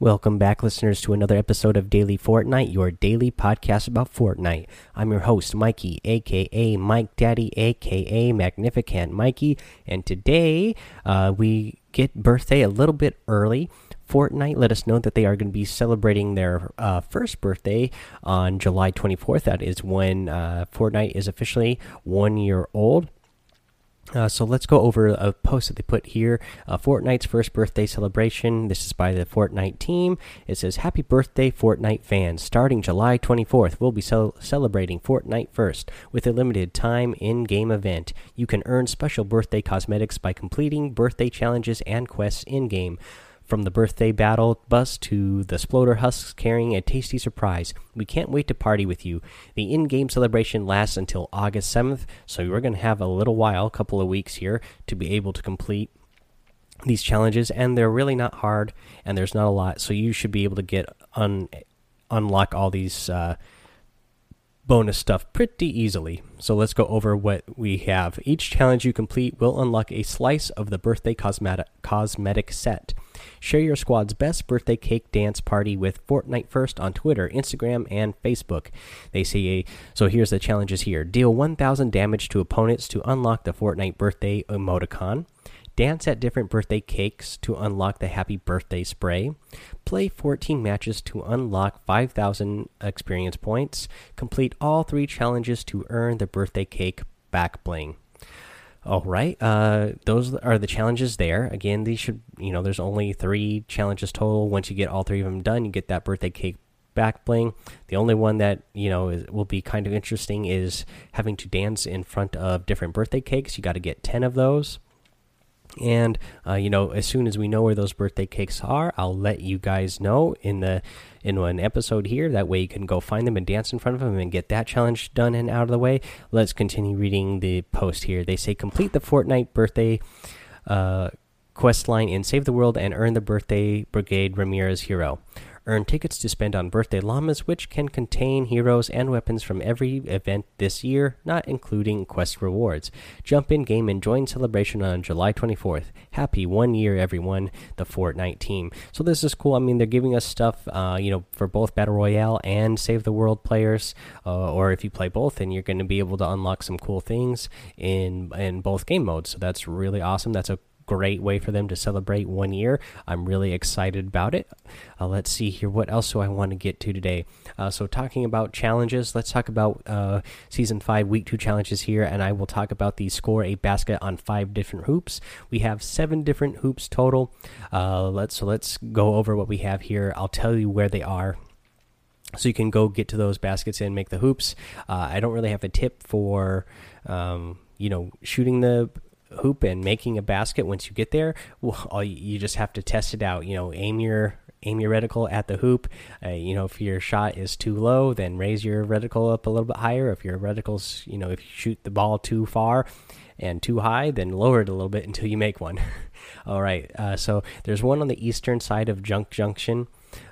Welcome back, listeners, to another episode of Daily Fortnite, your daily podcast about Fortnite. I'm your host, Mikey, aka Mike Daddy, aka Magnificent Mikey, and today uh, we get birthday a little bit early. Fortnite let us know that they are going to be celebrating their uh, first birthday on July 24th. That is when uh, Fortnite is officially one year old. Uh, so let's go over a post that they put here. Uh, Fortnite's first birthday celebration. This is by the Fortnite team. It says, Happy birthday, Fortnite fans. Starting July 24th, we'll be cel celebrating Fortnite first with a limited time in game event. You can earn special birthday cosmetics by completing birthday challenges and quests in game. From the birthday battle bus to the Sploder husks carrying a tasty surprise. We can't wait to party with you. The in game celebration lasts until August 7th, so we're going to have a little while, a couple of weeks here, to be able to complete these challenges. And they're really not hard, and there's not a lot, so you should be able to get un unlock all these. Uh, bonus stuff pretty easily. So let's go over what we have. Each challenge you complete will unlock a slice of the birthday cosmetic cosmetic set. Share your squad's best birthday cake dance party with Fortnite First on Twitter, Instagram, and Facebook. They say so. Here's the challenges here: deal 1,000 damage to opponents to unlock the Fortnite birthday emoticon. Dance at different birthday cakes to unlock the happy birthday spray. Play 14 matches to unlock 5,000 experience points. Complete all three challenges to earn the birthday cake back bling. All right, uh, those are the challenges there. Again, these should, you know, there's only three challenges total. Once you get all three of them done, you get that birthday cake back bling. The only one that you know is, will be kind of interesting is having to dance in front of different birthday cakes. You got to get ten of those. And uh, you know, as soon as we know where those birthday cakes are, I'll let you guys know in the in an episode here. That way, you can go find them and dance in front of them and get that challenge done and out of the way. Let's continue reading the post here. They say complete the Fortnite birthday uh, quest line in Save the World and earn the birthday Brigade Ramirez hero. Earn tickets to spend on birthday llamas, which can contain heroes and weapons from every event this year, not including quest rewards. Jump in game and join celebration on July 24th. Happy one year, everyone, the Fortnite team. So this is cool. I mean, they're giving us stuff, uh, you know, for both Battle Royale and Save the World players. Uh, or if you play both, then you're going to be able to unlock some cool things in in both game modes. So that's really awesome. That's a great way for them to celebrate one year. I'm really excited about it. Uh, let's see here. What else do I want to get to today? Uh, so, talking about challenges, let's talk about uh, season five, week two challenges here, and I will talk about the score a basket on five different hoops. We have seven different hoops total. Uh, let's so let's go over what we have here. I'll tell you where they are so you can go get to those baskets and make the hoops. Uh, I don't really have a tip for um, you know shooting the hoop and making a basket once you get there well you just have to test it out. You know aim your aim your reticle at the hoop. Uh, you know if your shot is too low then raise your reticle up a little bit higher. If your reticle's you know if you shoot the ball too far and too high then lower it a little bit until you make one. All right uh, so there's one on the eastern side of junk junction.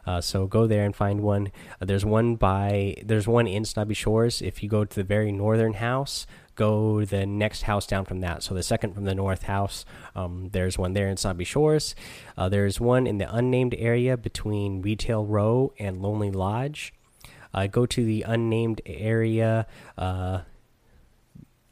Uh, so go there and find one. Uh, there's one by there's one in Snobby Shores. If you go to the very northern house, go the next house down from that. So the second from the north house, um, there's one there in Snobby Shores. Uh, there's one in the unnamed area between Retail Row and Lonely Lodge. Uh, go to the unnamed area uh,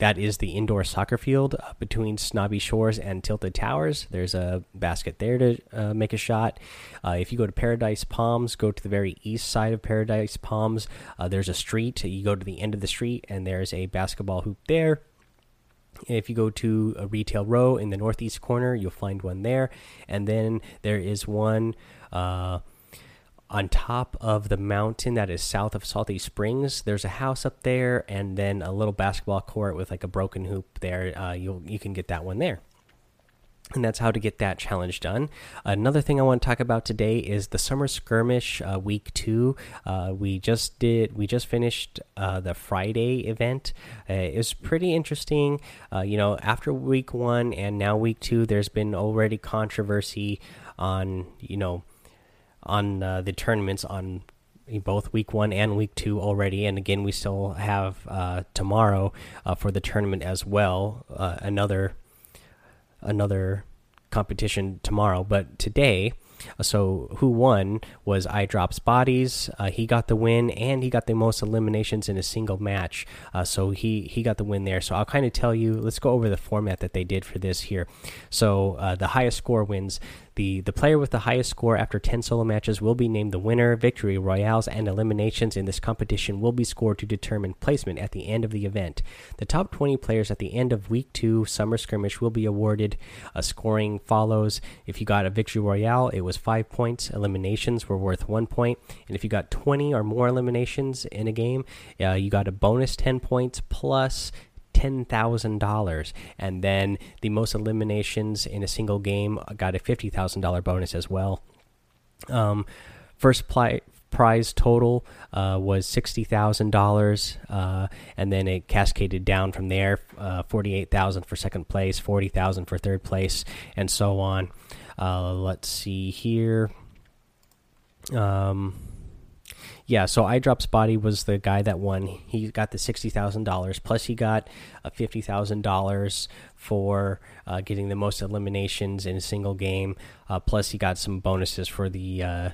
that is the indoor soccer field uh, between Snobby Shores and Tilted Towers. There's a basket there to uh, make a shot. Uh, if you go to Paradise Palms, go to the very east side of Paradise Palms. Uh, there's a street. You go to the end of the street, and there's a basketball hoop there. If you go to a retail row in the northeast corner, you'll find one there. And then there is one uh, on top of the mountain that is south of Salty Springs. There's a house up there, and then a little basketball court with like a broken hoop there. Uh, you you can get that one there. And that's how to get that challenge done. Another thing I want to talk about today is the summer skirmish uh, week two. Uh, we just did, we just finished uh, the Friday event. Uh, it was pretty interesting. Uh, you know, after week one and now week two, there's been already controversy on, you know, on uh, the tournaments on both week one and week two already. And again, we still have uh, tomorrow uh, for the tournament as well. Uh, another another competition tomorrow, but today So who won was iDrop's Bodies. Uh, he got the win, and he got the most eliminations in a single match. Uh, so he he got the win there. So I'll kind of tell you. Let's go over the format that they did for this here. So uh, the highest score wins. The, the player with the highest score after 10 solo matches will be named the winner. Victory royales and eliminations in this competition will be scored to determine placement at the end of the event. The top 20 players at the end of week 2 summer skirmish will be awarded. A scoring follows. If you got a victory royale, it was 5 points. Eliminations were worth 1 point. And if you got 20 or more eliminations in a game, uh, you got a bonus 10 points plus $10,000. And then the most eliminations in a single game got a $50,000 bonus as well. Um, first prize total uh, was $60,000, uh, and then it cascaded down from there uh, 48000 for second place, 40000 for third place, and so on. Uh, let's see here. Um, yeah, so iDrop's body was the guy that won. He got the sixty thousand dollars plus he got a fifty thousand dollars for uh, getting the most eliminations in a single game. Uh, plus he got some bonuses for the uh,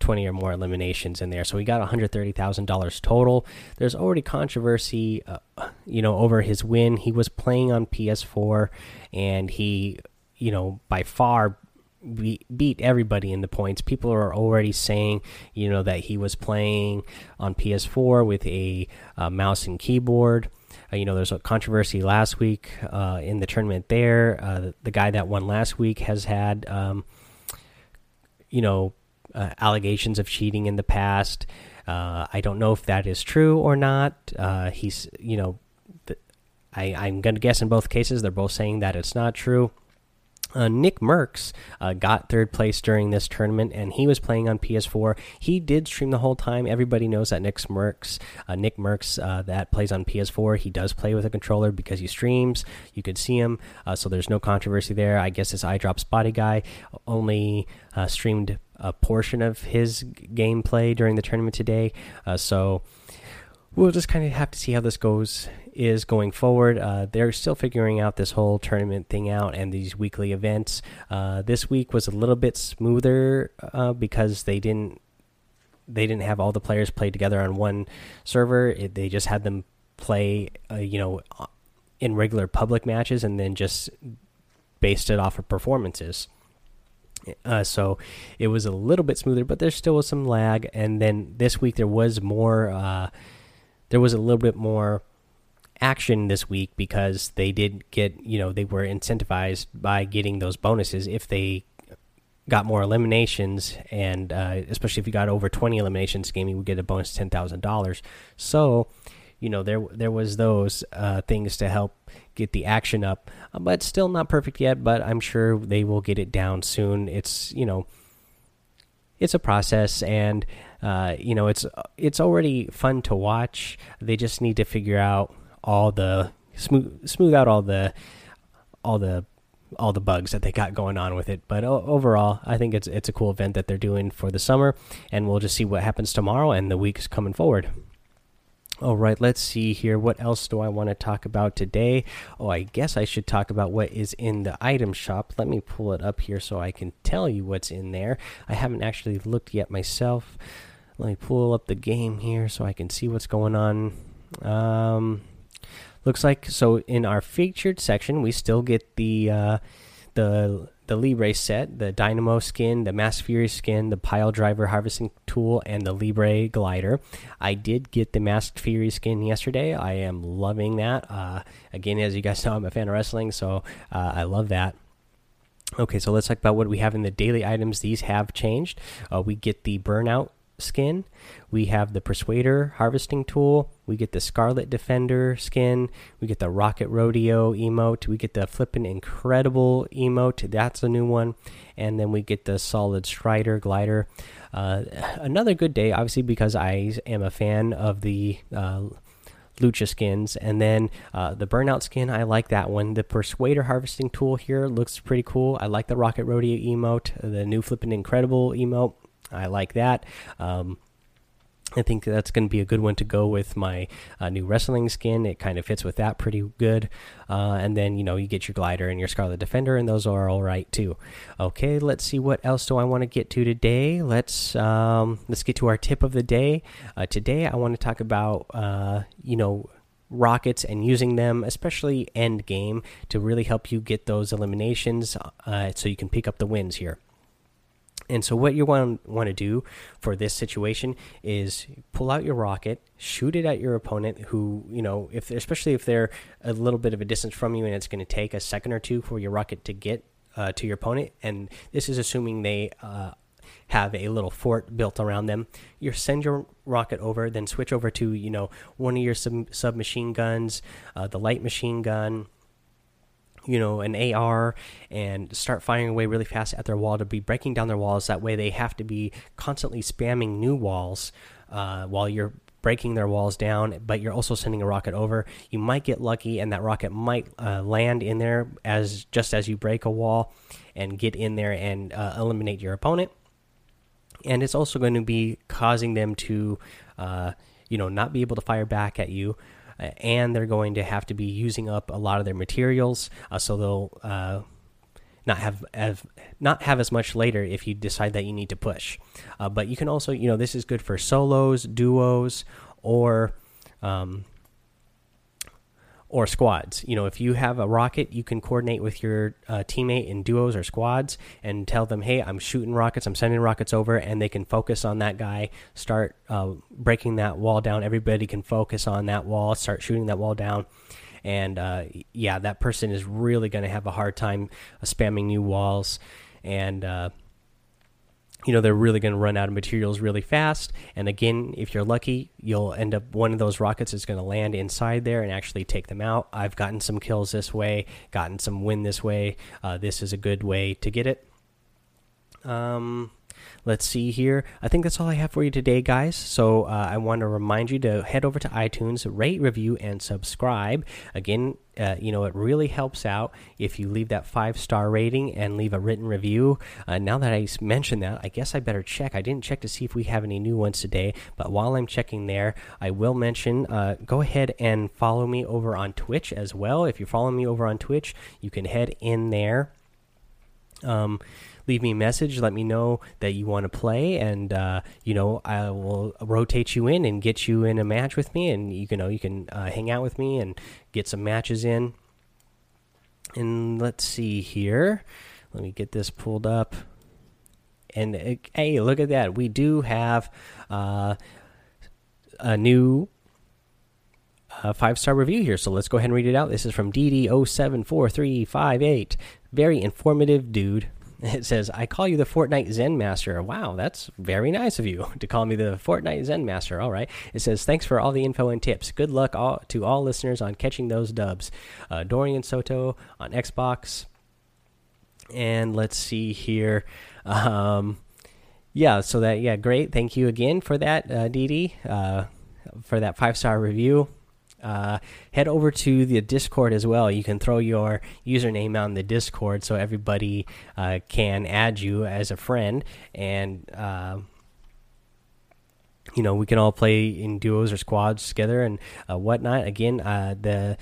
twenty or more eliminations in there. So he got one hundred thirty thousand dollars total. There's already controversy, uh, you know, over his win. He was playing on PS4, and he, you know, by far beat everybody in the points. People are already saying, you know, that he was playing on PS4 with a uh, mouse and keyboard. Uh, you know, there's a controversy last week uh, in the tournament there. Uh, the guy that won last week has had, um, you know, uh, allegations of cheating in the past. I don't know if that is true or not. he's, you know, I, I'm going to guess in both cases they're both saying that it's not true. Uh, Nick Mercs uh, got third place during this tournament, and he was playing on PS4. He did stream the whole time. Everybody knows that Nick Mercs, uh, Nick Mercs, uh, that plays on PS4. He does play with a controller because he streams. You could see him, uh, so there's no controversy there. I guess this iDrop's body guy only uh, streamed a portion of his gameplay during the tournament today, so we'll just kind of have to see how this goes is going forward. Uh, they're still figuring out this whole tournament thing out and these weekly events. Uh, this week was a little bit smoother uh, because they didn't they didn't have all the players play together on one server. It, they just had them play, uh, you know, uh, in regular public matches and then just based it off of performances. Uh, so it was a little bit smoother, but there still was some lag. And then this week there was more. Uh, there was a little bit more action this week because they did get you know they were incentivized by getting those bonuses if they got more eliminations and uh, especially if you got over 20 eliminations game you would get a bonus $10,000 so you know there there was those uh, things to help get the action up uh, but still not perfect yet but I'm sure they will get it down soon. It's you know it's a process and uh, you know it's it's already fun to watch they just need to figure out all the smooth smooth out all the all the all the bugs that they got going on with it. But overall, I think it's it's a cool event that they're doing for the summer, and we'll just see what happens tomorrow and the weeks coming forward. All right, let's see here. What else do I want to talk about today? Oh, I guess I should talk about what is in the item shop. Let me pull it up here so I can tell you what's in there. I haven't actually looked yet myself. Let me pull up the game here so I can see what's going on. Um, looks like so in our featured section we still get the uh, the the Libre set, the Dynamo skin, the Masked Fury skin, the Pile Driver harvesting tool, and the Libre glider. I did get the Masked Fury skin yesterday. I am loving that. Uh, again, as you guys know, I'm a fan of wrestling, so uh, I love that. Okay, so let's talk about what we have in the daily items. These have changed. Uh, we get the Burnout skin. We have the Persuader harvesting tool. We get the Scarlet Defender skin. We get the Rocket Rodeo emote. We get the Flippin' Incredible emote. That's a new one. And then we get the Solid Strider glider. Uh, another good day, obviously, because I am a fan of the. Uh, Lucha skins, and then uh, the Burnout skin. I like that one. The Persuader harvesting tool here looks pretty cool. I like the Rocket Rodeo emote, the new Flippin' Incredible emote. I like that. Um, I think that's going to be a good one to go with my uh, new wrestling skin. It kind of fits with that pretty good. Uh, and then, you know, you get your glider and your Scarlet Defender, and those are all right too. Okay, let's see what else do I want to get to today. Let's um, let's get to our tip of the day. Uh, today, I want to talk about, uh, you know, rockets and using them, especially end game, to really help you get those eliminations uh, so you can pick up the wins here. And so, what you want want to do for this situation is pull out your rocket, shoot it at your opponent, who you know, if especially if they're a little bit of a distance from you, and it's going to take a second or two for your rocket to get uh, to your opponent. And this is assuming they uh, have a little fort built around them. You send your rocket over, then switch over to you know one of your sub submachine guns, uh, the light machine gun you know an AR and start firing away really fast at their wall to be breaking down their walls. That way, they have to be constantly spamming new walls uh, while you're breaking their walls down. But you're also sending a rocket over. You might get lucky, and that rocket might uh, land in there as just as you break a wall and get in there and uh, eliminate your opponent. And it's also going to be causing them to, uh, you know, not be able to fire back at you and they're going to have to be using up a lot of their materials, uh, so they'll uh, not have, have not have as much later if you decide that you need to push. Uh, but you can also, you know, this is good for solos, duos, or um, or squads. You know, if you have a rocket, you can coordinate with your uh, teammate in duos or squads and tell them, "Hey, I'm shooting rockets. I'm sending rockets over," and they can focus on that guy. Start uh, breaking that wall down. Everybody can focus on that wall. Start shooting that wall down. And uh, yeah, that person is really going to have a hard time uh, spamming new walls and uh, you know they're really going to run out of materials really fast. And again if you're lucky you'll end up one of those rockets is going to land inside there and actually take them out. I've gotten some kills this way gotten some win this way. Uh, this is a good way to get it. Um Let's see here. I think that's all I have for you today, guys. So uh, I want to remind you to head over to iTunes, rate, review, and subscribe. Again, uh, you know, it really helps out if you leave that five star rating and leave a written review. Uh, now that I mentioned that, I guess I better check. I didn't check to see if we have any new ones today, but while I'm checking there, I will mention uh, go ahead and follow me over on Twitch as well. If you're following me over on Twitch, you can head in there. Um, leave me a message. Let me know that you want to play, and uh, you know I will rotate you in and get you in a match with me, and you can know you can uh, hang out with me and get some matches in. And let's see here. Let me get this pulled up. And uh, hey, look at that. We do have uh, a new uh, five star review here. So let's go ahead and read it out. This is from DD074358. Very informative dude. It says, I call you the Fortnite Zen Master. Wow, that's very nice of you to call me the Fortnite Zen Master. All right. It says, Thanks for all the info and tips. Good luck all, to all listeners on catching those dubs. Uh, Dorian Soto on Xbox. And let's see here. Um, yeah, so that, yeah, great. Thank you again for that, uh, Didi, uh, for that five star review uh, head over to the Discord as well. You can throw your username on the Discord so everybody uh, can add you as a friend, and uh, you know we can all play in duos or squads together and uh, whatnot. Again, uh, the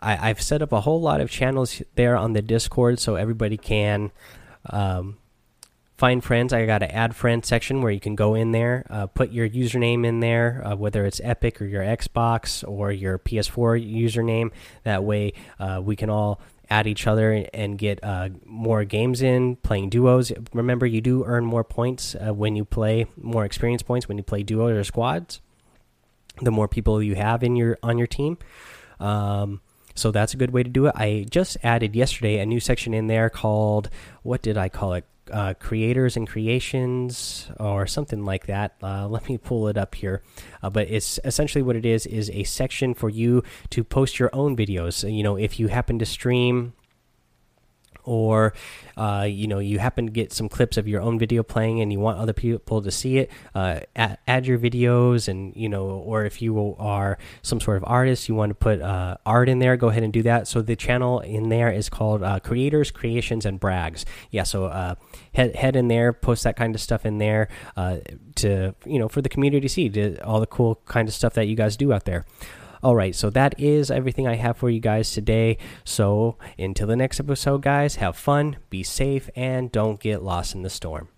I, have set up a whole lot of channels there on the Discord so everybody can. Um, find friends i got an add friend section where you can go in there uh, put your username in there uh, whether it's epic or your xbox or your ps4 username that way uh, we can all add each other and get uh, more games in playing duos remember you do earn more points uh, when you play more experience points when you play duos or squads the more people you have in your on your team um, so that's a good way to do it. I just added yesterday a new section in there called what did I call it? Uh, creators and creations or something like that. Uh, let me pull it up here. Uh, but it's essentially what it is is a section for you to post your own videos. You know, if you happen to stream or uh, you know you happen to get some clips of your own video playing and you want other people to see it uh, add, your videos and you know or if you are some sort of artist you want to put uh, art in there go ahead and do that. So the channel in there is called uh, creators creations and brags. Yeah so uh, head, head in there post that kind of stuff in there uh, to you know for the community to see to, all the cool kind of stuff that you guys do out there all right, so that is everything I have for you guys today. So until the next episode, guys, have fun, be safe, and don't get lost in the storm.